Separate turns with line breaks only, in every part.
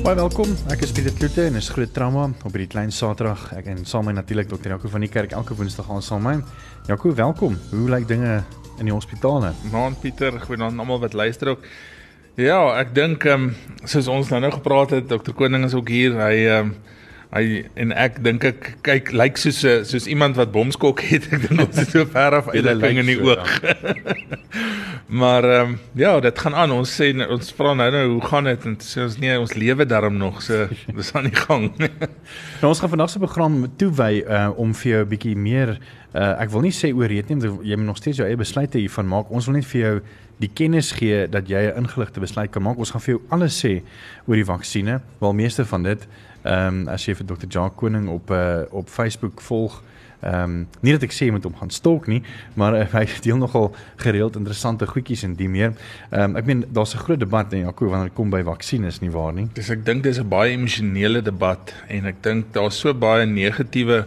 Baie welkom. Ek is Pieter Kloete en is groot trauma op hierdie klein Saterdag. Ek en saam met natuurlik Dr. Jaco van die kerk elke Woensdag aan saam my. Jaco, welkom. Hoe lyk dinge in die hospitale?
Maan Pieter, goeienaand almal wat luister ook. Ja, ek dink ehm um, soos ons nou nou gepraat het, Dr. Koning is ook hier. Hy ehm um, hy en ek dink ek kyk lyk soos soos iemand wat bomskok het. Ek dink ons is so ver af uit die ding in die oog. Maar ehm um, ja, dit gaan aan. Ons sê ons vra nou nou hoe gaan dit en sê ons nee, ons lewe darm nog so dis aan die gang.
nou ons gaan vandag se program toewy uh, om vir jou 'n bietjie meer uh, ek wil nie sê oor reed nie, jy moet nog steeds jou eie besluite hiervan maak. Ons wil net vir jou die kennis gee dat jy 'n ingeligte besluit kan maak. Ons gaan vir jou alles sê oor die vaksines. Wel meeste van dit ehm um, as jy vir Dr. Jacques Koning op uh, op Facebook volg Ehm um, nie dat ek sê jy moet hom gaan stalk nie, maar uh, hy deel nogal gereeld interessante goedjies en die meer. Ehm um, ek meen daar's 'n groot debat in Jaco wanneer dit kom by vaksines nie waar nie.
Dis ek dink dis 'n baie emosionele debat en ek dink daar's so baie negatiewe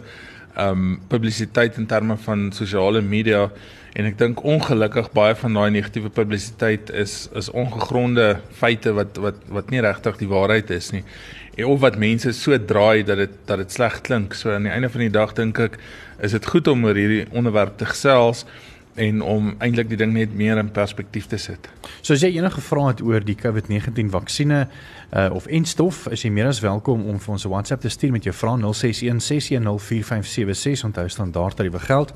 ehm um, publisiteit in terme van sosiale media en ek dink ongelukkig baie van daai negatiewe publisiteit is is ongegronde feite wat wat wat nie regtig die waarheid is nie of wat mense so draai dat dit dat dit sleg klink. So aan die einde van die dag dink ek is dit goed om oor hierdie onderwerp te gesels en om eintlik die ding net meer in perspektief te sit.
So as jy enige vrae het oor die COVID-19 vaksines uh, of enstof, is jy meer as welkom om vir ons 'n WhatsApp te stuur met jou vrae 061 610 4576 onthou standaard tariewe geld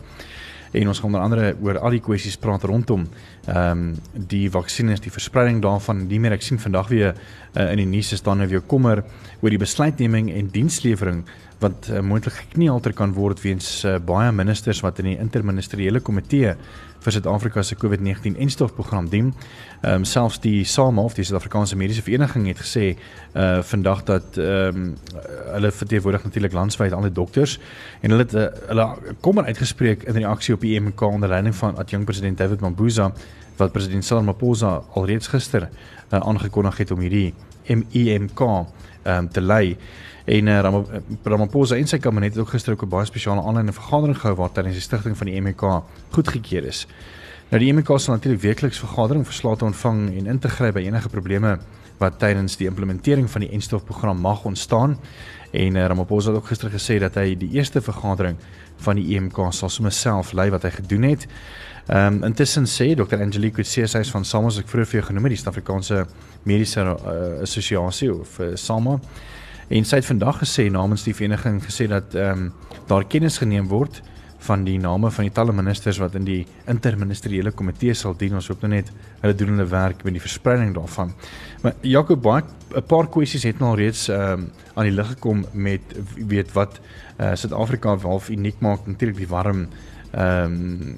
en ons gaan onder andere oor al die kwessies praat rondom ehm um, die vaksines, die verspreiding daarvan. Nie meer ek sien vandag weer uh, in die nuus is dan nou weer kommer oor die besluitneming en dienslewering wat uh, moontlik gekniehalter kan word weens uh, baie ministers wat in die interministeriële komitee vir Suid-Afrika se COVID-19 enstofprogram dien. Ehm um, selfs die SAMA of die Suid-Afrikaanse Mediese Vereniging het gesê uh vandag dat ehm um, hulle verteenwoordig natuurlik landwyd al die dokters en hulle het uh, hulle kommer uitgespreek in reaksie op die EMK onder leiding van adjunk president David Mabuza wat president Cyril Ramaphosa alreeds gister uh, aangekondig het om hierdie MEMK ehm um, te lei. En uh, Ramaphosa en sy kabinet het ook gister ook 'n baie spesiale aanlyn vergadering gehou waar tydens die stigting van die MEK goedgekeur is. Nou die MEK sal natuurlik weekliks vergadering verslae te ontvang en in te gryp by enige probleme wat tydens die implementering van die enstofprogram mag ontstaan. En uh, Ramaphosa het ook gister gesê dat hy die eerste vergadering van die EMK sal sommer self lei wat hy gedoen het. Ehm um, intussen sê Dr. Angelique Cesars van SAMA, ek vroeër vir jou genoem die Suid-Afrikaanse Mediese uh, Assosiasie of uh, SAMA En sy het vandag gesê namens die vereniging gesê dat ehm um, daar kennis geneem word van die name van die talle ministers wat in die interministeriële komitee sal dien. Ons hoop nou net hulle doen hulle werk met die verspreiding daarvan. Maar Jacob baie 'n paar kwessies het nou reeds ehm um, aan die lig gekom met weet wat uh, Suid-Afrika half uniek maak natuurlik die warm ehm um,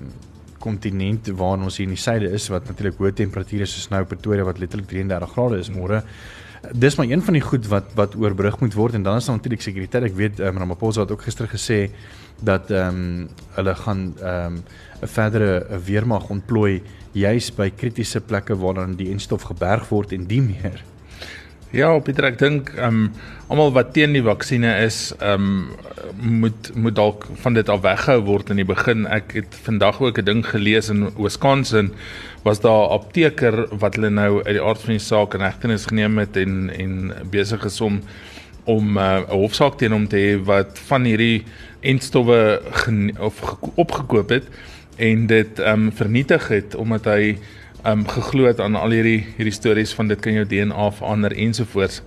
kontinent waarin ons hier in die suide is wat natuurlik hoë temperature soos nou Pretoria wat letterlik 33 grade is môre. Dis maar een van die goed wat wat oorbrug moet word en dan is daar natuurlik sekuriteit. Ek weet um, Ramaphosa het ook gister gesê dat ehm um, hulle gaan ehm um, 'n verdere weermag ontplooi juis by kritiese plekke waar dan die enstof geberg word en die meer.
Ja, Pieter, ek dink ehm um, almal wat teen die vaksines is, ehm um, moet moet dalk van dit af weggehou word in die begin. Ek het vandag ook 'n ding gelees in Wisconsin was daar 'n apteker wat hulle nou uit die aard van die saak in hegtenis geneem het en en besig is om om uh, 'n uh, hofsaak teen hom te hê wat van hierdie enstowwe of opgekoop het en dit ehm um, vernietig het omdat hy um geglo het aan al hierdie hierdie stories van dit kan jou DNA verander ensovoorts.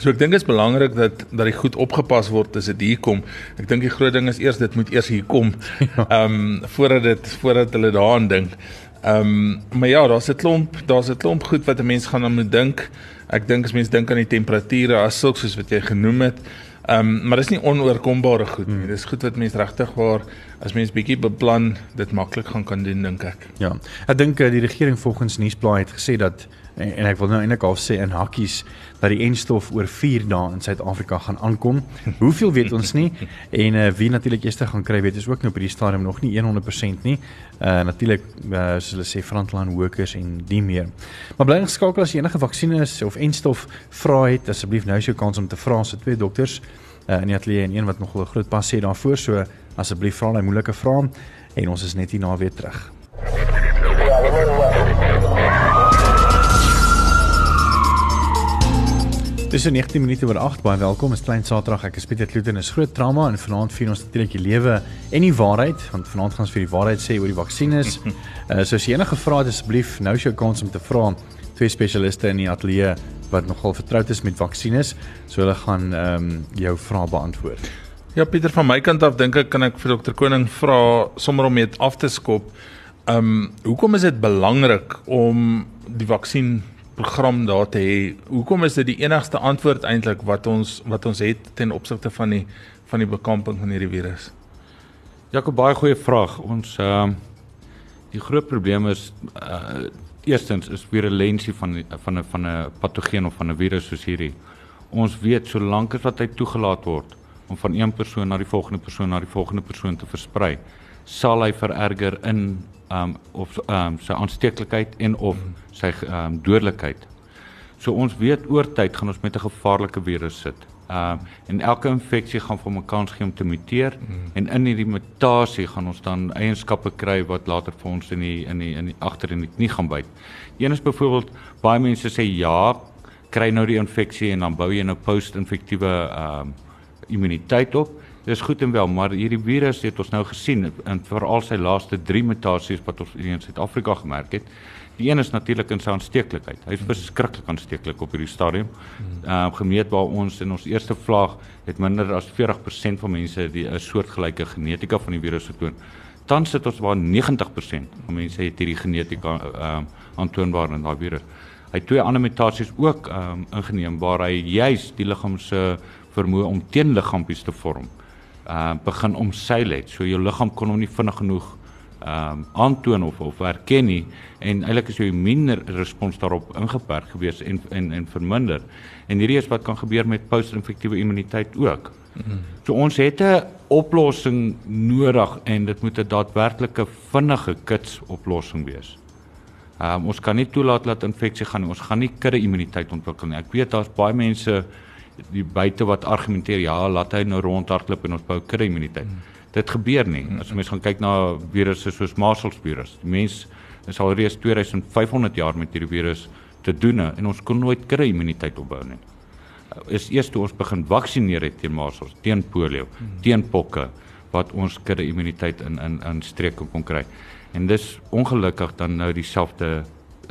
So ek dink dit is belangrik dat dat dit goed opgepas word as dit hier kom. Ek dink die groot ding is eers dit moet eers hier kom. Ja. Um voordat dit voordat hulle daaraan dink. Um maar ja, daar's 'n klomp, daar's 'n klomp goed wat 'n mens gaan aan moet dink. Ek dink as mens dink aan die temperature as sulks soos wat jy genoem het. Ehm um, maar dis nie onoorkombare goed nie. Hmm. Dis goed wat mense regtig waar as mens bietjie beplan dit maklik gaan kan doen dink ek.
Ja. Ek dink uh, die regering volgens nuusblaai het gesê dat en, en ek wil nou eintlik al sê in hakkies dat die enstof oor 4 dae in Suid-Afrika gaan aankom. Hoeveel weet ons nie en uh, wie natuurlik eers gaan kry weet is ook nou op hierdie stadium nog nie 100% nie. Uh natuurlik uh, soos hulle sê frontline workers en die meer. Maar bly geskakel as jy enige vaksines of enstof vra het asseblief nou is jou kans om te vra se twee dokters uh, in die ateljee en een wat nog 'n groot pas sê daarvoor so asseblief vra daai moeilike vrae en ons is net hier na weer terug. Dis 19 minute oor 8 baie welkom. Is klein Saterdag. Ek is Pieter Kloeten. Is groot trauma en vanaand vier ons natuurlik die lewe en die waarheid want vanaand gaan ons vir die waarheid sê oor die vaksines. uh, so as jy enige vrae het asseblief nou is jou kans om te vra. Twee spesialiste in die ateljee wat nogal vertroud is met vaksines, so hulle gaan ehm um, jou vrae beantwoord.
Ja Pieter van my kant af dink ek kan ek vir dokter Koning vra sommer om net af te skop. Ehm um, hoekom is dit belangrik om die vaksin program daar te hê. Hoekom is dit die enigste antwoord eintlik wat ons wat ons het ten opsigte van die van die bekamping van hierdie virus?
Jakob baie goeie vraag. Ons ehm uh, die groot probleem is uh eerstens is virulensie van van 'n van 'n patogeen of van 'n virus soos hierdie. Ons weet solank as wat hy toegelaat word om van een persoon na die volgende persoon na die volgende persoon te versprei, sal hy vererger in um of um sy aansteeklikheid en of sy um dodelikheid. So ons weet oor tyd gaan ons met 'n gevaarlike virus sit. Um en elke infeksie gaan vir 'n kans gee om te muteer mm. en in hierdie mutasie gaan ons dan eienskappe kry wat later vir ons in die in die in die agter in die knie gaan byt. Een is byvoorbeeld baie mense sê ja, kry nou die infeksie en dan bou jy nou post-infektiewe um immuniteit op. Dis goed en wel, maar hierdie virus het ons nou gesien en veral sy laaste 3 mutasies wat ons in Suid-Afrika gemerk het. Die een is natuurlik in sy aansteeklikheid. Hy is verskriklik aansteeklik op hierdie stadium. Ehm uh, gemeet waar ons in ons eerste vlaag het minder as 40% van mense die 'n soortgelyke genetika van die virus getoon. Tans sit ons waar 90% van mense het hierdie genetika ehm uh, aantoonbaar in daai virus. Hy het twee ander mutasies ook ehm um, ingeneem waar hy juis die liggaam se vermoë om teenliggaampies te vorm uh begin omseil het. So jou liggaam kon hom nie vinnig genoeg ehm um, aantoon of of herken nie en eintlik is jou immuunrespons daarop ingeperk gewees en en en verminder. En hierdie is wat kan gebeur met post-infektiewe immuniteit ook. Mm -hmm. So ons het 'n oplossing nodig en dit moet 'n daadwerklike vinnige kits oplossing wees. Ehm um, ons kan nie toelaat dat infeksie gaan nie. Ons gaan nie kudde immuniteit ontwikkel nie. Ek weet daar's baie mense die buite wat argumenteer ja, laat hy nou rondhardloop en ons bou kudde immuniteit. Hmm. Dit gebeur nie. As mens gaan kyk na virusse soos measles virus, die mens is al reeds 2500 jaar met hierdie virus te doen en ons kon nooit kudde immuniteit opbou nie. Is eers toe ons begin vaksineer het teen measles, teen polio, hmm. teen pokke wat ons kudde immuniteit in in in streke kon kry. En dis ongelukkig dan nou dieselfde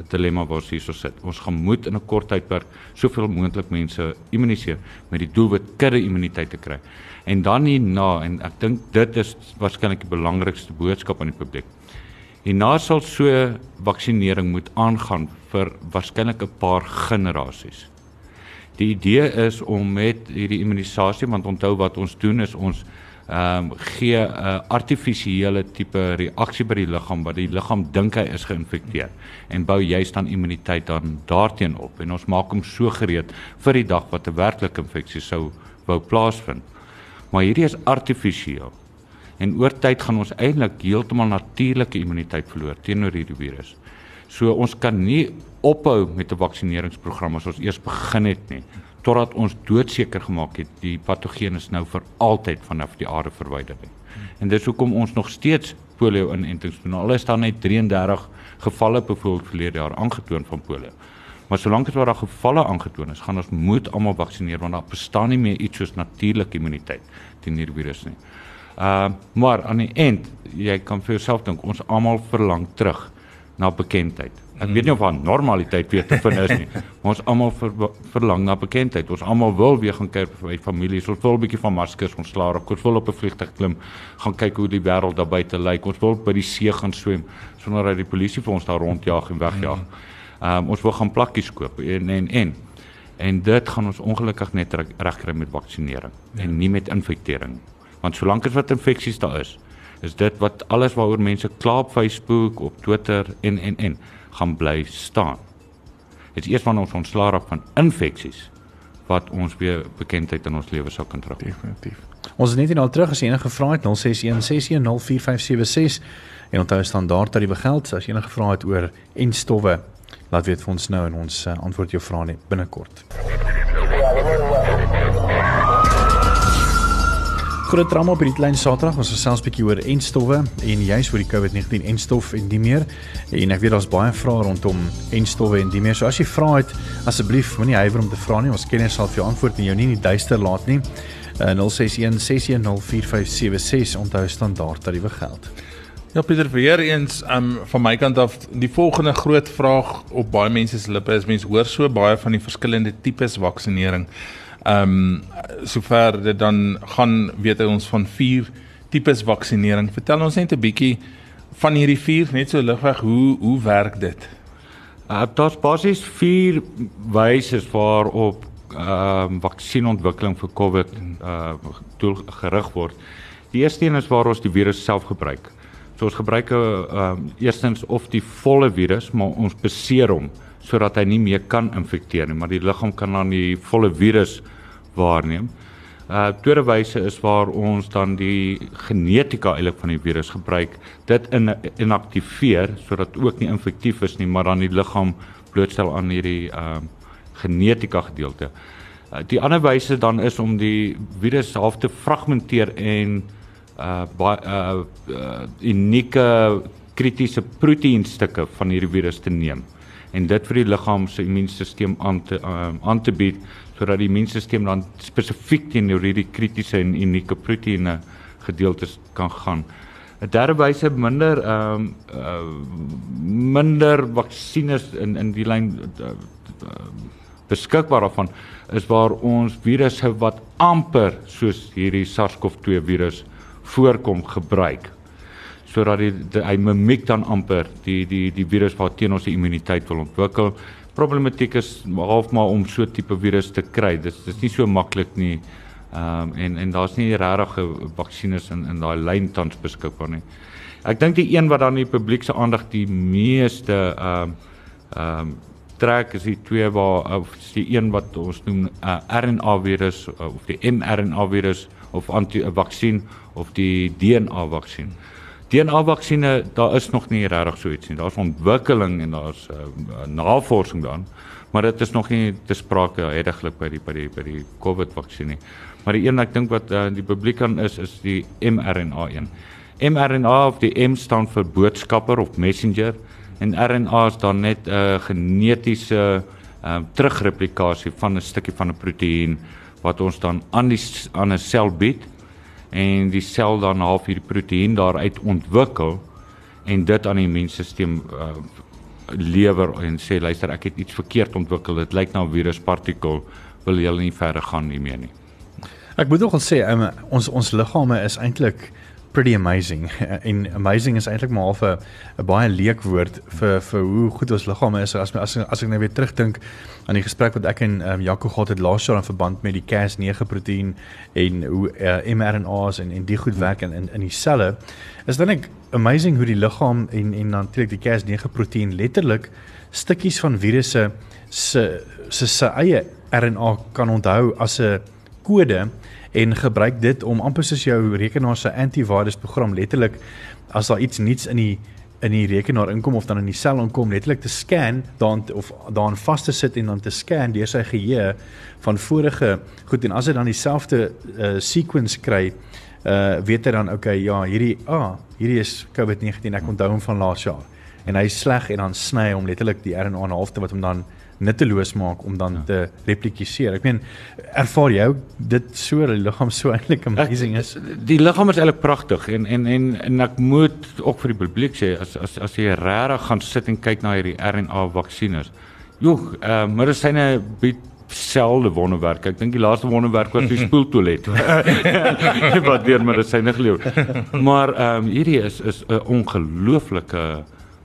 dilemma waar ons hierso sit. Ons gaan moet in 'n kort tydperk soveel moontlik mense immuniseer met die doelwit kudde immuniteit te kry. En dan hierna en ek dink dit is waarskynlik die belangrikste boodskap aan die publiek. Hierna sal so vaksinering moet aangaan vir waarskynlik 'n paar generasies. Die idee is om met hierdie immunisasie want onthou wat ons doen is ons ehm um, gee 'n uh, artifisiële tipe reaksie by die liggaam wat die liggaam dink hy is geïnfekteer en bou juist dan immuniteit dan daarteen op en ons maak hom so gereed vir die dag wat 'n werklike infeksie sou wou plaasvind. Maar hierdie is artifisieel. En oor tyd gaan ons eintlik heeltemal natuurlike immuniteit verloor teenoor hierdie virus. So ons kan nie ophou met 'n vaksineringsprogram as ons eers begin het nie totdat ons doodseker gemaak het die patogeen is nou vir altyd vanaf die aarde verwyder het. En dis hoekom ons nog steeds polio inentings doen. Al is daar net 33 gevalle byvoorbeeld verlede jaar aangetoon van polio. Maar solank as daar gevalle aangetoon is, gaan ons moet almal vaksineer want daar bestaan nie meer iets soos natuurlike immuniteit teen hierdie virus nie. Uh maar aan die end, jy kan vir jouself dink, ons almal verlang terug na bekendheid. Ek weet nie of aan normaliteit weer te vind is nie. Maar ons almal ver, verlang na bekendheid. Ons almal wil weer gaan kyk by families. Ons wil 'n bietjie van maskers ontslaa raak. Ons wil op 'n vliegtuig klim, gaan kyk hoe die wêreld daar buite lyk. Ons wil by die see gaan swem sonder dat die polisie vir ons daar rondjaag en wegjaag. Ehm um, ons wil gaan plakkies koop en en en en dit gaan ons ongelukkig net regkry met vaksinering ja. en nie met infektering. Want solank as wat infeksies daar is, is dit wat alles waaroor mense kla op Facebook, op Twitter en en en gaan bly staan. Dit is eers wanneer ons ontslaa raak van infeksies wat ons weer bekendheid in ons lewe sou kan trek.
Definitief. Ons is net nou terug as enige vrae het 0616104576 en onthou standaard tariewe geld as enige vrae het oor en stowwe laat weet vir ons nou en ons uh, antwoord jou vrae binnekort. Groot drama op hierdie klein Saterdag. Ons gesels 'n bietjie oor enstowwe en juis oor die COVID-19 enstof en die meer. En ek weet daar's baie vrae rondom enstowwe en die meer. So as jy vra het, asseblief moenie huiwer om te vra nie. Ons kenners sal vir jou antwoord en jou nie in die duister laat nie. Uh, 061 610 4576 onthou standaard tariewe geld.
Ja Pieter, weer eens um, van my kant af, die volgende groot vraag op baie mense se lippe is mense hoor so baie van die verskillende tipes vaksinering. Ehm um, sover dit dan gaan weet ons van vier tipes vaksinering. Vertel ons net 'n bietjie van hierdie vier net so ligweg hoe hoe werk dit?
Uh, Daar's basies vier wyse waarop ehm uh, vaksienontwikkeling vir COVID uh doel gerig word. Die eerste een is waar ons die virus self gebruik. So ons gebruik ehm uh, eerstens of die volle virus, maar ons beseer hom sodat hy nie meer kan infekteer nie, maar die liggaam kan dan die volle virus waarneem. Uh tweede wyse is waar ons dan die genetika eintlik van die virus gebruik, dit in inaktiveer sodat ook nie infektief is nie, maar dan die liggaam blootstel aan hierdie uh genetika gedeelte. Uh, die ander wyse dan is om die virus half te fragmenteer en uh baie uh, uh unieke kritiese proteïenstukke van hierdie virus te neem en dit vir die liggaam se immuunstelsel aan te uh, aan te bied sodat die immuunstelsel dan spesifiek teenoor hierdie kritiese en unieke proteïene gedeeltes kan gaan. 'n Derde wyse minder ehm um, uh, minder vaksines in in die lyn uh, beskikbaar daarvan is waar ons virusse wat amper soos hierdie SARS-CoV-2 virus voorkom gebruik sodat die, die hy mimiek dan amper die die die virus wat teen ons immuniteit wil ontwikkel. Problematiek is half maar om so tipe virus te kry. Dit is nie so maklik nie. Ehm um, en en daar's nie regtig vaksines in in daai lyn tans beskikbaar nie. Ek dink die een wat dan die publiek se aandag die meeste ehm um, ehm um, trek is die twee waar of die een wat ons noem uh, RNA virus of die mRNA virus of anti-vaksin of die DNA vaksin. DNA-vaksines, daar is nog nie regtig so iets nie. Daar's ontwikkeling en daar's uh, navorsing dan, maar dit is nog nie te sprake heidaglik by die by die by die COVID-vaksin nie. Maar die een ek dink wat uh, die publiek kan is is die mRNA een. mRNA of die M staan vir boodskapper of messenger en RNA is dan net 'n uh, genetiese uh, terugreplikasie van 'n stukkie van 'n proteïen wat ons dan aan die aan 'n sel bied en die sel dan half hierdie proteïen daaruit ontwikkel en dit aan die immuunstelsel uh, lewer en sê luister ek het iets verkeerd ontwikkel. Dit lyk na 'n viruspartikel wil jy nie verder gaan nie meer nie?
Ek moet nog sê um, ons ons liggame is eintlik pretty amazing. En amazing is eintlik maar half 'n baie leek woord vir vir hoe goed ons liggame is. As as as ek nou weer terugdink aan die gesprek wat ek en um, Jaco gehad het laas jaar in verband met die Cas9 proteïen en hoe uh, mRNA's en en die goed werk in in, in die selle is dan ek amazing hoe die liggaam en en natuurlik die Cas9 proteïen letterlik stukkies van virusse se se se eie RNA kan onthou as 'n kode en gebruik dit om amper soos jou rekenaar se antivirus program letterlik as daar iets nuuts in die in die rekenaar inkom of dan in die sel inkom letterlik te scan dan of daarin vas te sit en dan te scan deur sy geheue van vorige goed. En as hy dan dieselfde uh, sequence kry uh weet hy dan okay ja hierdie ah hierdie is COVID-19 ek onthou hom van laas jaar. En hy sleg en dan sny hom letterlik die RNA na halfte wat hom dan nutteloos maak om dan ja. te replikeer. Ek meen ervaar jy dit so dat die liggaam so eintlik amazing is?
Ek, die liggaam is eintlik pragtig en en en en ek moet ook vir die publiek sê as as as jy regtig gaan sit en kyk na hierdie RNA vaksines. Joh, uh, medisyne bied selde wonderwerk. Ek dink die laaste wonderwerk was die spoeltoilet. wat weer medisyne gelewer. Maar ehm um, hierdie is is 'n ongelooflike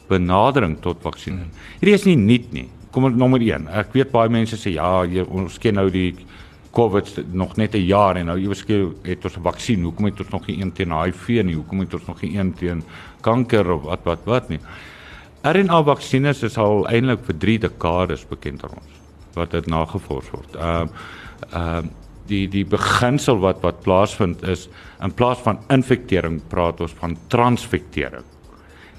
benadering tot vaksinering. Hierdie is nie nuut nie kom nommer 1. Ek weet baie mense sê ja, jy, ons ken nou die COVID nog net 'n jaar en nou iewers het ons 'n vaksin. Hoekom het ons nog nie een teen HIV nie? Hoekom het ons nog nie een teen kanker of wat wat wat nie? RNA vaksines is al eintlik vir 3 dekades bekend aan ons wat dit nagevors word. Ehm uh, ehm uh, die die beginsel wat wat plaasvind is in plaas van infektering praat ons van transfektering.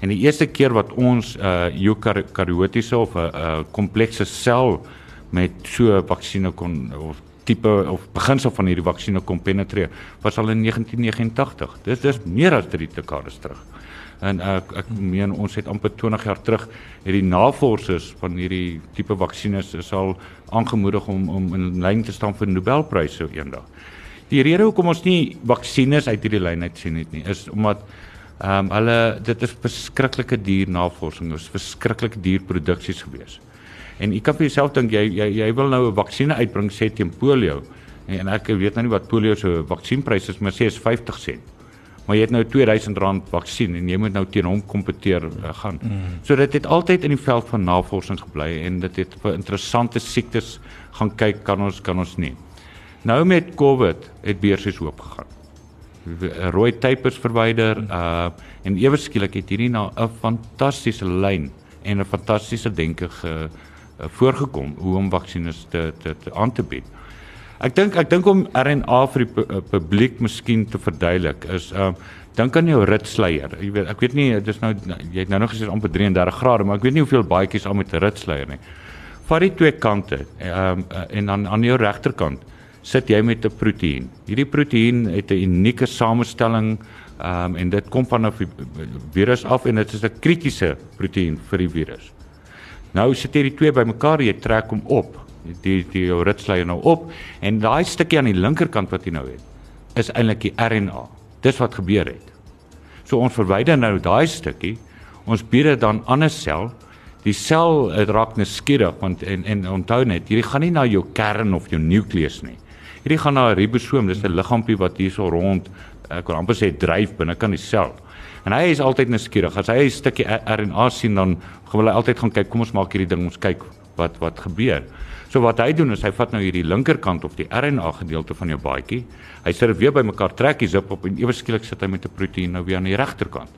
En die eerste keer wat ons 'n uh, eukaryotiese of 'n uh, komplekse sel met so 'n vaksines kon of tipe of beginsel van hierdie vaksinne kom penetreer was al in 1989. Dit is meer as 3 dekades terug. En ek ek meen ons het amper 20 jaar terug het die navorsers van hierdie tipe vaksines is al aangemoedig om om in lyn te staan vir Nobelpryse eendag. Die rede hoekom ons nie vaksines uit hierdie lyn uit sien het nie is omdat ehm um, hulle dit is verskriklike duur navorsing, is verskriklik duur produksies gewees. En ek kan vir jouself dink jy jy jy wil nou 'n vaksinne uitbring sê teen polio. En, ek weet nou nie wat polio se vaksienprys is, maar sê is 50 sent. Maar jy het nou R2000 vaksin en jy moet nou teen hom kompeteer uh, gaan. Mm. So dit het altyd in die veld van navorsing gebly en dit het vir interessante siektes gaan kyk kan ons kan ons nie. Nou met COVID het beursies oop gegaan. Rooi tapers verwyder uh en ewe skielik het hierdie na 'n fantastiese lyn en 'n fantastiese denke ge uh, voorgekom hoe om vaksines te te, te aan te bied. Ek dink ek dink om RNA vir die uh, publiek miskien te verduidelik is uh dink aan jou ritsleier. Jy weet ek weet nie dit is nou jy het nou nog gesê amper 33 grade, maar ek weet nie hoeveel baadjies al met 'n ritsleier nie. Vat die twee kante um, uh, en dan aan jou regterkant sit jy met 'n proteïen. Hierdie proteïen het 'n unieke samestelling um, en dit kom van 'n virus af en dit is 'n kritiese proteïen vir die virus. Nou sit jy die twee bymekaar, jy trek hom op. Die die jou ritsleier nou op en daai stukkie aan die linkerkant wat jy nou het, is eintlik die RNA. Dis wat gebeur het. So ons verwyder nou daai stukkie. Ons bied dit dan aan 'n sel. Die sel raak nuuskierig want en en onthou net, hierdie gaan nie na jou kern of jou nukleus nie. Hierdie gaan na 'n ribosoom, dis 'n liggaampie wat hierso rond ek kan amper sê dryf binne kan die sel. En hy is altyd nuuskierig. As hy 'n stukkie RNA sien dan gaan hy altyd gaan kyk, kom ons maak hierdie ding, ons kyk wat wat gebeur. So wat hy doen is hy vat nou hierdie linkerkant of die RNA gedeelte van jou baadjie. Hy sit dit weer bymekaar trek die zip op en ewe skielik sit hy met 'n proteïen nou weer aan die regterkant.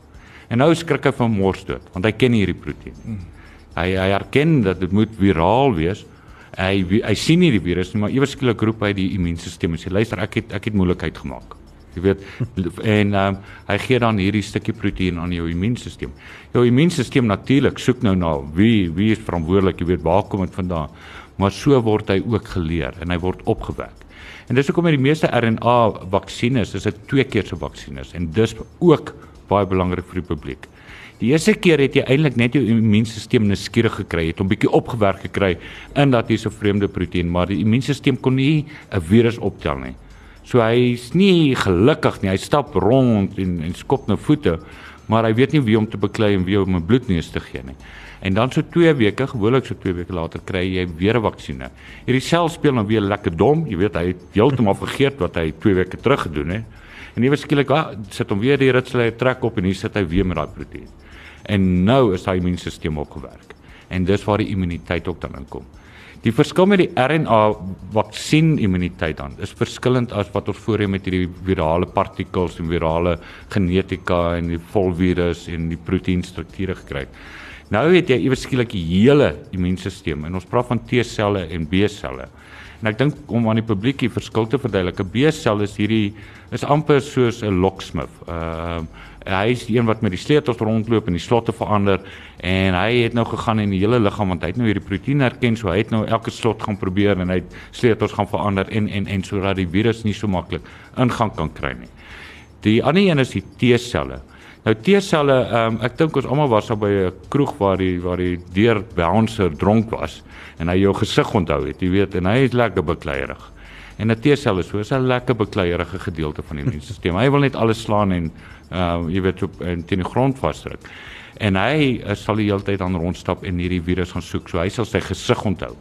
En nou skrik hy van mors dood want hy ken hierdie proteïen. Hy hy erken dat dit moet viraal wees hy hy sien nie die virus nie, maar ewe skielik roep hy die immuunstelsel en sê luister, ek het ek het moeilikheid gemaak. Jy weet en um, hy gee dan hierdie stukkie proteïen aan jou immuunstelsel. Jou immuunstelsel natuurlik soek nou na wie wie is verantwoordelik, jy weet waar kom dit vandaan? Maar so word hy ook geleer en hy word opgewek. En dis hoekom met die meeste RNA vaksines is dit twee keer se vaksines en dis ook baie belangrik vir die publiek. Die eerste keer het jy eintlik net jou immuunstelsel nuuskierig gekry, het hom bietjie opgewerk gekry in dat hier's 'n vreemde proteïen, maar die immuunstelsel kon nie 'n virus optel nie. So hy's nie gelukkig nie. Hy stap rond en en skop nou voete, maar hy weet nie wie om te beklei en wie om 'n bloedneus te gee nie. En dan so 2 weke, gewoonlik so 2 weke later kry jy weer 'n vaksinne. Hierdie sel speel nou weer lekker dom, jy weet hy het heeltemal vergeet wat hy 2 weke terug gedoen het. En ewe skielik, ah, sit hom weer die ritsel trek op en hier sit hy weer met daai proteïen en nou is daai immuunstelsel opgewerk. En dis waar die immuniteit ook dan inkom. Die verskil met die RNA vaksin immuniteit dan is verskillend as wat ons voorheen met hierdie virale partikels en virale genetika en die volvirus en die proteïenstrukture gekry het. Nou het jy iewers skielik die hele immuunstelsel en ons praat van T-selle en B-selle. En ek dink om aan die publiek die verskil te verduidelik, 'n B-sel is hierdie is amper soos 'n locksmith. Ehm uh, hy is die een wat met die sleutels rondloop en die slotte verander en hy het nou gegaan in die hele liggaam want hy het nou hierdie proteïen herken so hy het nou elke slot gaan probeer en hy het sleutels gaan verander en en en sodat die virus nie so maklik ingang kan kry nie. Die ander een is die T-selle. Nou T-selle, um, ek dink ons almal was daar by 'n kroeg waar die waar die deur bouncer dronk was en hy jou gesig onthou het, jy weet, en hy is lekker bekleierig. En 'n T-sel is so 'n lekker bekleierige gedeelte van die immuunstelsel. Hy wil net alles slaan en uh jy weet op in teen die grond vasdruk. En hy uh, sal die hele tyd dan rondstap en hierdie virus gaan soek. So hy sal sy gesig onthou.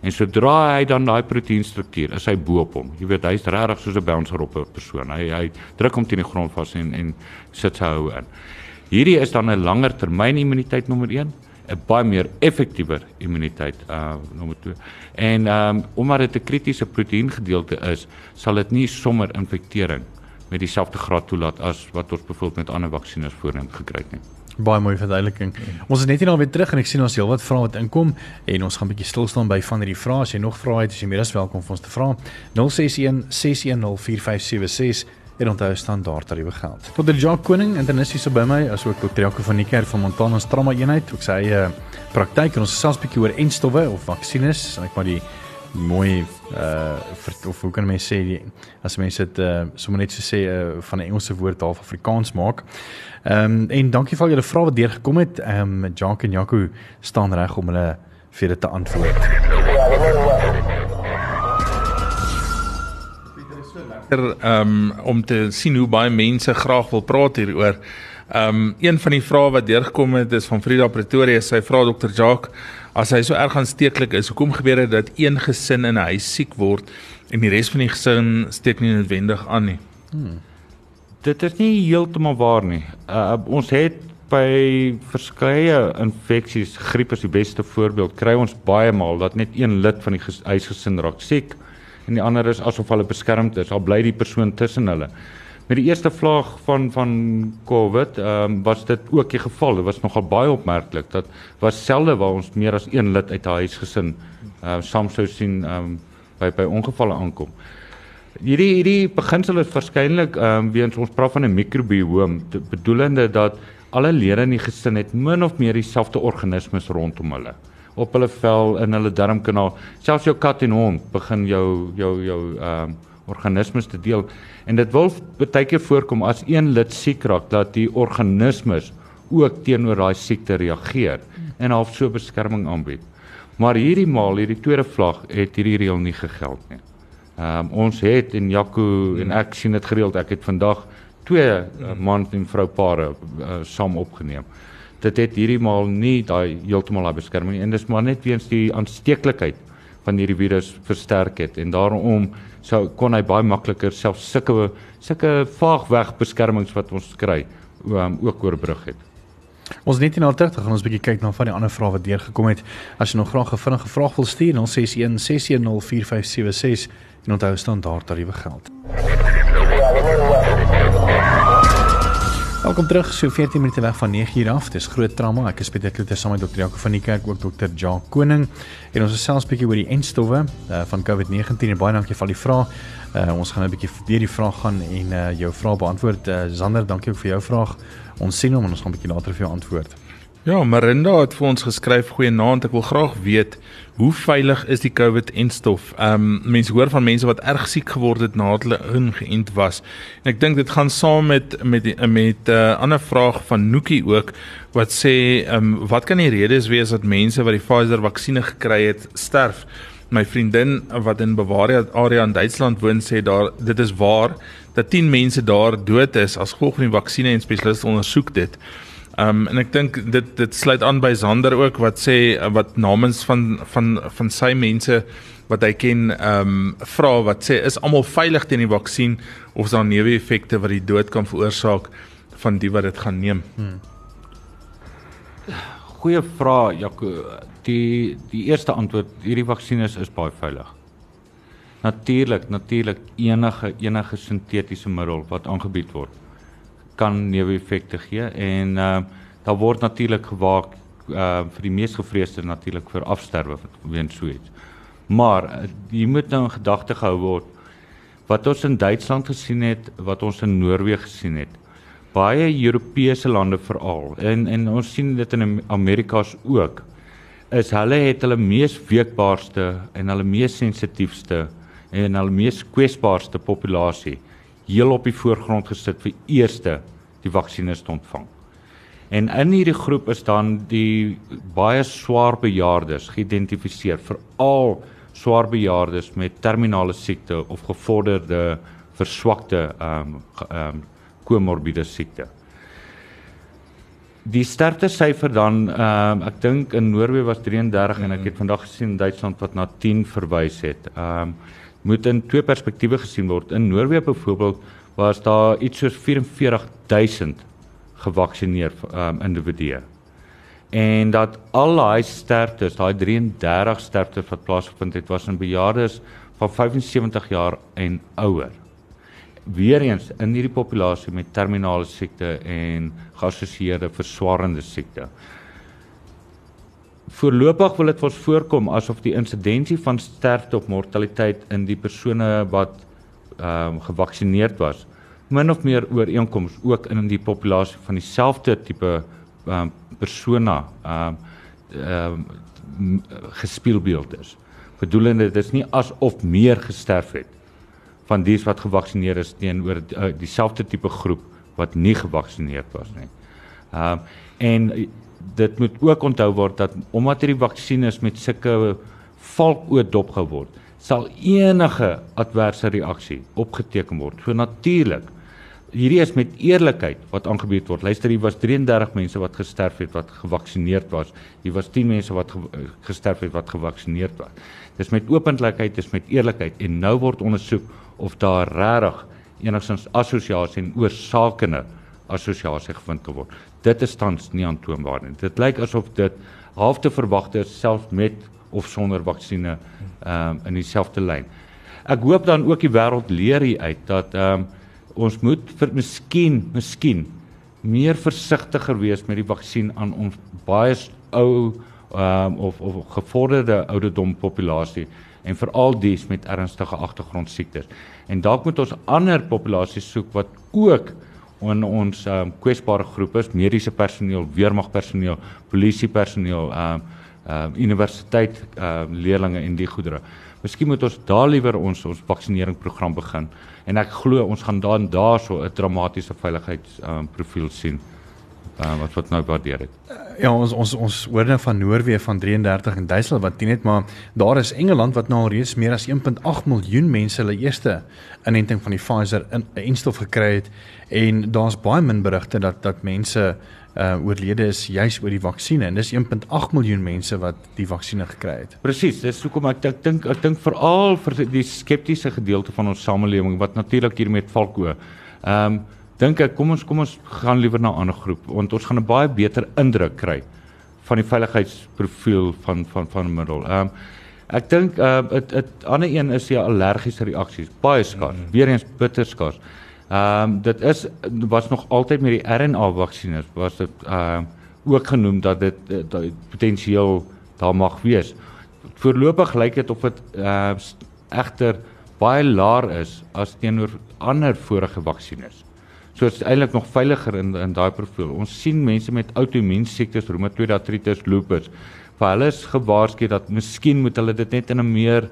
En sodra hy dan daai proteïenstruktuur is hy bo op hom. Jy weet hy's regtig soos 'n bouncer op 'n persoon. Hy hy druk hom teen die grond vas en en sit sy hou in. Hierdie is dan 'n langer termyn immuniteit nommer 1 'n baie meer effektiewer immuniteit uh nommer 2. En um, omdat dit 'n kritiese proteïengedeelte is, sal dit nie sommer infektering met dieselfde graad toelaat as wat ons byvoorbeeld met ander vaksines voorheen gekry het nie.
Baie mooi verduideliking. Ons is net hier nou weer terug en ek sien ons heelwat vrae wat inkom en ons gaan 'n bietjie stil staan by van hierdie vrae. As jy nog vrae het, is jy meer as welkom vir ons te vra. 061 610 4576 en onthou standaard tariewe geld. Dr. Jacques Koning, internisties so by my, asook Dr. Jaco van die kerk van Montana Strama eenheid, ook sy eie uh, praktyk en ons gesels 'n bietjie oor enstowwe of vaksines, ek maar die mooi uh of hoe kan mense sê die, as mense dit uh sommer net so sê uh, van 'n Engelse woord half Afrikaans maak. Ehm um, en dankie vir al julle vrae wat deurgekom het. Ehm um, Jacques en Jaco staan reg om hulle vir dit te antwoord.
Ehm um, om te sien hoe baie mense graag wil praat hieroor. Ehm um, een van die vrae wat deurgekom het is van Frida Pretoria. Sy vra dokter Jacques, as hy so erg aansteeklik is, hoekom gebeur dit dat een gesin in 'n huis siek word en die res van die gesin steek nie noodwendig aan nie? Hmm.
Dit is nie heeltemal waar nie. Uh, ons het by verskeie infeksies, griep is die beste voorbeeld, kry ons baie maal dat net een lid van die huisgesin raak siek en die ander is asof hulle beskermd is, al bly die persoon tussen hulle. Met die eerste vlaag van van COVID, ehm um, was dit ook die geval. Dit was nogal baie opmerklik dat was selde waar ons meer as een lid uit 'n huisgesin ehm uh, soms sou sien ehm um, by by ongevalle aankom. Hierdie hierdie beginsel is waarskynlik ehm um, weens ons praat van 'n mikrobioom, bedoelende dat alle lede in die gesin het min of meer dieselfde organismes rondom hulle op hulle vel in hulle darmkanaal. Selfs jou kat en hond begin jou jou jou ehm um, organismes te deel en dit wil baie keer voorkom as een lid siek raak dat die organismes ook teenoor daai siekte reageer en half so beskerming aanbied. Maar hierdie maal, hierdie tweede vlag het hierdie reël nie gegeld nie. Ehm um, ons het en Jaco en ek sien dit gereeld. Ek het vandag twee uh, man en vrou pare uh, saam opgeneem. Dit het hierdie maal nie daai heeltemal daai beskerming nie en dis maar net weens die aansteeklikheid van hierdie virus versterk het en daarom sou kon hy baie makliker self sulke sulke vaagweg beskermings wat ons kry um, ook oorbrug het.
Ons net in alter te gaan ons bietjie kyk na van die ander vrae wat deurgekom het. As jy nog graag 'n vinnige vraag wil stuur, 061 610 4576 en onthou staan daar tariewe geld. Welkom terug, so 14 minute weg van 9 uur af. Dis groot trauma. Ek is Pieter Kloete saam met dokter Jaco van die kerk, ook dokter Jacques Koning. En ons gesels 'n bietjie oor die enstowwe uh, van COVID-19 en baie dankie vir al die vrae. Uh, ons gaan 'n bietjie deur die vraag gaan en uh, jou vrae beantwoord. Uh, Zander, dankie ook vir jou vraag. Ons sien hom en ons gaan 'n bietjie later vir jou antwoord.
Ja, Marinda het vir ons geskryf goeienaand. Ek wil graag weet hoe veilig is die COVID-enstof? Ehm um, mense hoor van mense wat erg siek geword het nadat hulle ingeënt was. En ek dink dit gaan saam met met met 'n uh, eh, ander vraag van Nookie ook wat sê ehm um, wat kan die redes wees dat mense wat die Pfizer-vaksinne gekry het sterf? My vriendin wat in Bavaria area in Duitsland woon sê daar dit is waar dat 10 mense daar dood is as gevolg van die vaksinne en spesialiste ondersoek dit. Ehm um, en ek dink dit dit sluit aan by Zander ook wat sê wat namens van van van sy mense wat hy ken ehm um, vra wat sê is almal veilig teen die vaksin of is daar neeweffekte wat die dood kan veroorsaak van die wat dit gaan neem? Hmm.
Goeie vraag Jaco. Die die eerste antwoord hierdie vaksines is baie veilig. Natuurlik, natuurlik enige enige sintetiese middel wat aangebied word kan neeweffekte gee en ehm uh, daar word natuurlik gewaak uh vir die mees gevreesde natuurlik vir afsterwe weens so iets. Maar uh, jy moet nou in gedagte gehou word wat ons in Duitsland gesien het, wat ons in Noorwe gesien het. Baie Europese lande veral en en ons sien dit in Amerika's ook is hulle het hulle mees weekbaarste en hulle mees sensitiefste en hulle mees kwesbaarste populasie heel op die voorgrond gesit vir eerste die vaksines te ontvang. En in hierdie groep is dan die baie swaar bejaardes geïdentifiseer, veral swaar bejaardes met terminale siekte of gevorderde verswakte ehm um, ehm um, komorbiede siekte. Die sterfte syfer dan ehm um, ek dink in Noorwe was 33 mm. en ek het vandag gesien in Duitsland wat na 10 verwys het. Ehm um, moet in twee perspektiewe gesien word. In Noorwe byvoorbeeld was daar iets soos 44000 gevaksineer um, individue. En dat al daai sterftes, daai 33 sterftes wat plaasgevind het, was in bejaardes van 75 jaar en ouer. Weereens in hierdie populasie met terminale siekte en geassosieerde verswarende siekte. Voorlopig wil dit vir ons voorkom asof die insidensie van sterfte of mortaliteit in die persone wat ehm um, gevaksinereerd was min of meer ooreenkoms ook in die populasie van dieselfde tipe ehm um, persona ehm um, um, gespieelbeeld is. bedoelende dit is nie asof meer gesterf het van dies wat gevaksinneer is teenoor uh, dieselfde tipe groep wat nie gevaksinneerd was nie. Ehm uh, en dit moet ook onthou word dat omdat hierdie vaksines met sulke valkoot dopgehou word, sal enige adverse reaksie opgeteken word. So natuurlik hierdie is met eerlikheid wat aangebied word. Luister, hier was 33 mense wat gesterf het wat gevaksinereerd was. Hier was 10 mense wat ge gesterf het wat gevaksinereerd was. Dis met openlikheid, dis met eerlikheid en nou word ondersoek of daar regtig enigstens assosiasie en oorsakene assosiasie gevind kan word. Dit is tans nie aantoonbaar nie. Dit lyk asof dit half te verwagte is self met of sonder vaksines ehm um, in dieselfde lyn. Ek hoop dan ook die wêreld leer hier uit dat ehm um, ons moet vir miskien miskien meer versigtiger wees met die vaksin aan ons baie ou um, of of gevorderde ouderdom populasie en veral dies met ernstige agtergrondsiektes. En dalk moet ons ander populasies soek wat ook in ons um, kwesbare groepe mediese personeel, weermagpersoneel, polisiepersoneel, um, um, universiteit um, leerdlinge en die goedere. Miskien moet ons daar liewer ons ons vaksineringsprogram begin en ek glo ons gaan dan daarso 'n dramatiese veiligheidsprofiel um, sien uh, wat wat nou waardeer het.
Ja, ons ons ons hoor nou van Noorwe van 33 en Duitsland wat net maar daar is Engeland wat nou al reeds meer as 1.8 miljoen mense hulle eerste inenting van die Pfizer in 'n enstof gekry het en daar's baie min berigte dat dat mense uh oorlede is juis oor die vaksinne en dis 1.8 miljoen mense wat die vaksinne gekry het.
Presies, dis hoekom ek ek dink ek dink veral vir die skeptiese gedeelte van ons samelewing wat natuurlik hier met valko. Ehm um, dink ek kom ons kom ons gaan liewer na 'n ander groep want ons gaan 'n baie beter indruk kry van die veiligheidsprofiel van van van middel. Ehm um, ek dink uh dit 'n ander een is die allergiese reaksies, baie skaars, mm -hmm. weer eens bitter skaars. Ehm um, dit is was nog altyd met die RNA vaksines was dit ehm uh, ook genoem dat dit uh, potensieel daar mag wees. Voorlopig lyk dit of dit uh, egter baie laer is as teenoor ander vorige vaksines. So dit is eintlik nog veiliger in in daai profiel. Ons sien mense met outoimmuun siektes, reumatoid artritis, lupus, vir hulle is gewaarsku dat miskien moet hulle dit net in 'n meer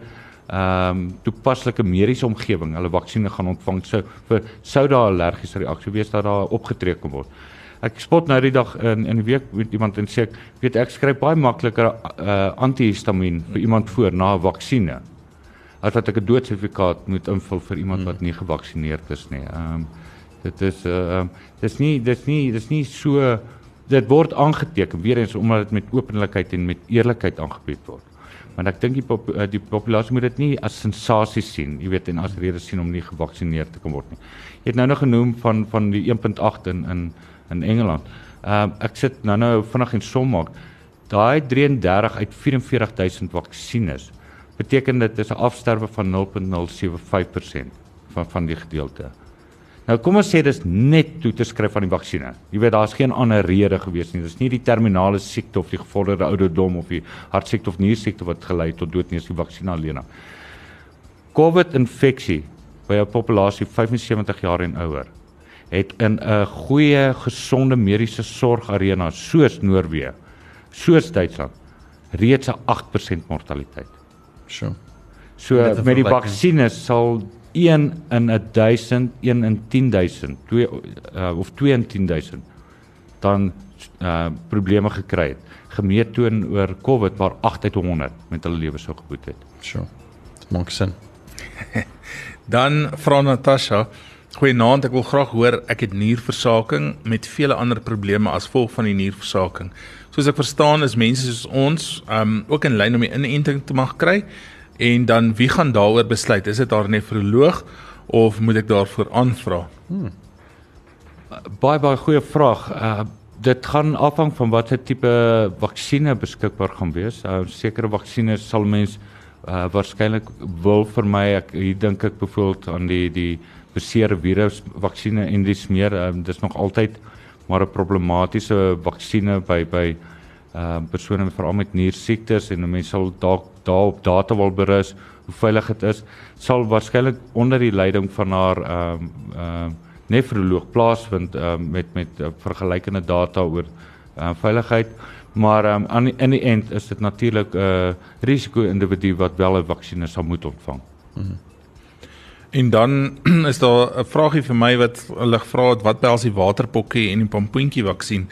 ehm um, toepaslike mediese omgewing hulle vaksines gaan ontvang sou vir sou daar allergiese reaksie wees dat daar opgetree kan word. Ek spot nou die dag in in die week met iemand en sê ek weet ek skryf baie makliker uh, antihistamiin vir iemand voor na 'n vaksines as wat ek 'n doodsertifikaat moet invul vir iemand wat nie gevaksinereerd is nie. Ehm um, dit is ehm uh, dis nie dis nie dis nie so dit word aangeteken weer eens omdat dit met openlikheid en met eerlikheid aangebied word want ek dink die pop, eh, die populasie moet dit nie as sensasie sien, jy weet en as rede sien om nie gevaksinereerd te kan word nie. Jy het nou nog genoem van van die 1.8 in in in Engeland. Ehm uh, ek sit nou nou vinnig en som maak. Daai 33 uit 44000 vaksines beteken dit is 'n afsterwe van 0.075% van van die gedeelte. Nou kom ons sê dis net toe te skryf aan die vaksinne. Jy weet daar's geen ander rede gewees nie. Dis nie die terminale siekte of die gevorderde ouderdom of die hartsiekte of niersiekte wat gelei tot dood nie, dis die vaksinne alleen. COVID-infeksie by 'n populasie 75 jaar en ouer het in 'n goeie gesonde mediese sorgarena soos Noorwe, soos Duitsland reeds 'n 8% mortaliteit.
So.
So met die vaksinne sal 1 in 1000, 1 in 10000, 2 uh, of 2 in 10000 dan uh probleme gekry het. Gemeet teenoor COVID waar 8 uit 100 met hulle lewe sou geboet het.
So. Dit maak sin.
dan vra Natasha, goeienaand, ek wil graag hoor ek het nierversaking met vele ander probleme as gevolg van die nierversaking. Soos ek verstaan is mense soos ons um ook in lyn om die inenting te mag kry en dan wie gaan daaroor besluit? Is dit daar 'n nefroloog of moet ek daarvoor aanvra? Hmm.
Baie baie goeie vraag. Uh dit gaan afhang van watter tipe vaksinne beskikbaar gaan wees. Uh sekere vaksines sal mens uh waarskynlik wil vir my ek hier dink ek byvoorbeeld aan die die beseerde virus vaksines en dis meer uh, dis nog altyd maar 'n problematiese vaksines by by uh, persone veral met niersiektes en mense sal dalk daarop data wil berus hoe veilig dit is sal waarskynlik onder die leiding van haar ehm um, ehm uh, nefroloog plaasvind uh, met met uh, vergelykende data oor uh, veiligheid Maar um, aan die, in die end is dit natuurlik 'n uh, risiko individu wat wel 'n vaksinne sal moet ontvang. Hmm.
En dan is daar 'n vraagie vir my wat hulle gevra het wat behels die waterpokkie en die pompoentjie vaksin.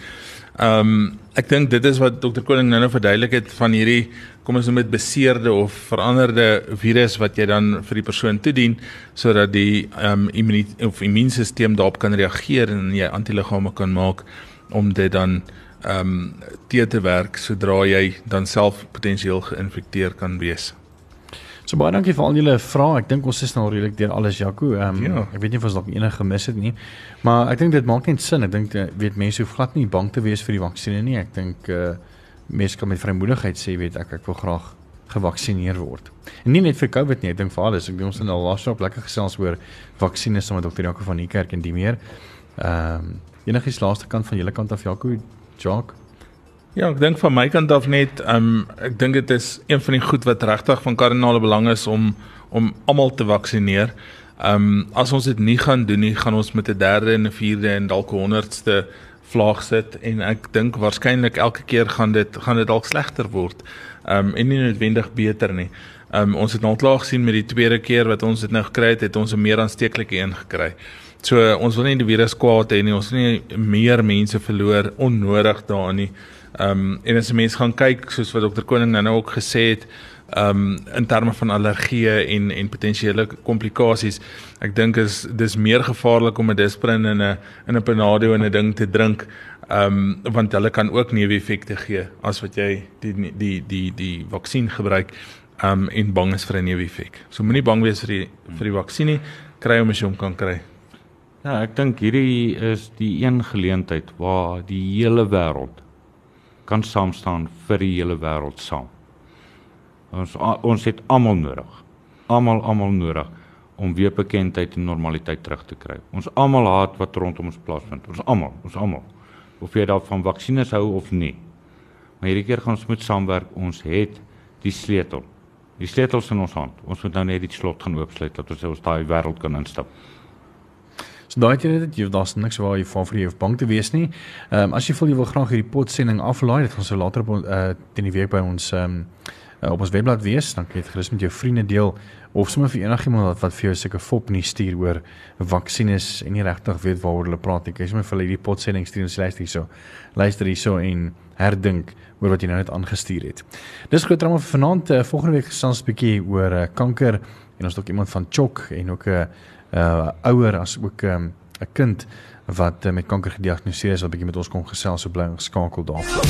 Ehm um, ek dink dit is wat dokter Koning nou-nou verduidelik het van hierdie kom ons noem dit beseerde of veranderde virus wat jy dan vir die persoon toedien sodat die ehm um, immuun of immuunstelsel daarop kan reageer en jy antiliggame kan maak om dit dan ehm um, te te werk sodra jy dan self potensieel geïnfekteer kan wees.
So baie dankie vir al julle vrae. Ek dink ons is nou redelik deur alles Jaco. Ehm um, ja. ek weet nie of ons dalk enige gemis het nie. Maar ek dink dit maak net sin. Ek dink eh, weet mense hoef glad nie bang te wees vir die vaksinne nie. Ek dink uh mense kan met vrymoedigheid sê weet ek ek wil graag gevaksinereer word. En nie net vir COVID nie, ek dink vir alles. Ek dink ons het nou laas op lekker gesels oor vaksines saam met dokter Jaco van die kerk en die meer. Ehm um, enigiets laaste kant van julle kant af Jaco, Jacques
Ja, ek dink van my kant af net, um, ek dink dit is een van die goed wat regtig van kardinale belang is om om almal te vaksinereer. Ehm um, as ons dit nie gaan doen nie, gaan ons met 'n derde en 'n vierde en dalk 'n honderdste vlaag sit en ek dink waarskynlik elke keer gaan dit gaan dit dalk slegter word. Ehm um, en nie noodwendig beter nie. Ehm um, ons het nou klaar gesien met die tweede keer wat ons dit nou gekry het, het ons 'n meer aansteeklike een gekry. So ons wil nie die virus kwaad hê nie. Ons wil nie meer mense verloor onnodig daarin nie. Ehm um, en as 'n mens gaan kyk soos wat dokter Koning nou, nou ook gesê het, ehm um, in terme van allergieë en en potensiële komplikasies, ek dink is dis meer gevaarlik om 'n Disprin in 'n in 'n Panado en 'n ding te drink, ehm um, want hulle kan ook neeweffekte gee as wat jy die die die die, die vaksin gebruik ehm um, en bang is vir 'n neeweffek. So moenie bang wees vir die vir die vaksin nie, kry hom as jy hom kan kry.
Ja, ek dink hierdie is die een geleentheid waar die hele wêreld kan saam staan vir die hele wêreld saam. Ons ons het almal nodig. Almal almal nodig om weer bekendheid en normaliteit terug te kry. Ons almal haat wat rondom ons plaasvind. Ons almal, ons almal. Of jy daarvan vaksines hou of nie. Maar hierdie keer gaan ons moet saamwerk. Ons het die sleutel. Die sleutel is in ons hand. Ons moet nou net die slot gaan oopsluit dat ons ons daai wêreld kan instap.
So daai jy dit jy daar's niks waar jy van vir jy hoef bang te wees nie. Ehm um, as jy voel jy wil graag hierdie potsending aflaai, dit gaan so later op uh teen die week by ons ehm um, uh, op ons webblad wees, dan kan jy dit gerus met jou vriende deel of sommer vir enigiemand wat wat vir jou sulke fop nie stuur oor vaksines en nie regtig weet waaroor hulle praat nie. Jy sommer vir hulle hierdie potsending stuur en sê luister hierso. Luister hierso en herdink oor wat jy nou net aangestuur het. Dis groot drama vir vanaand. Uh, volgende week gesels 'n bietjie oor uh, kanker en ons het ook iemand van Chok en ook 'n uh, uh ouer as ook 'n um, kind wat uh, met kanker gediagnoseer is wat bietjie met ons kom gesels so bly geskakel daarvoor.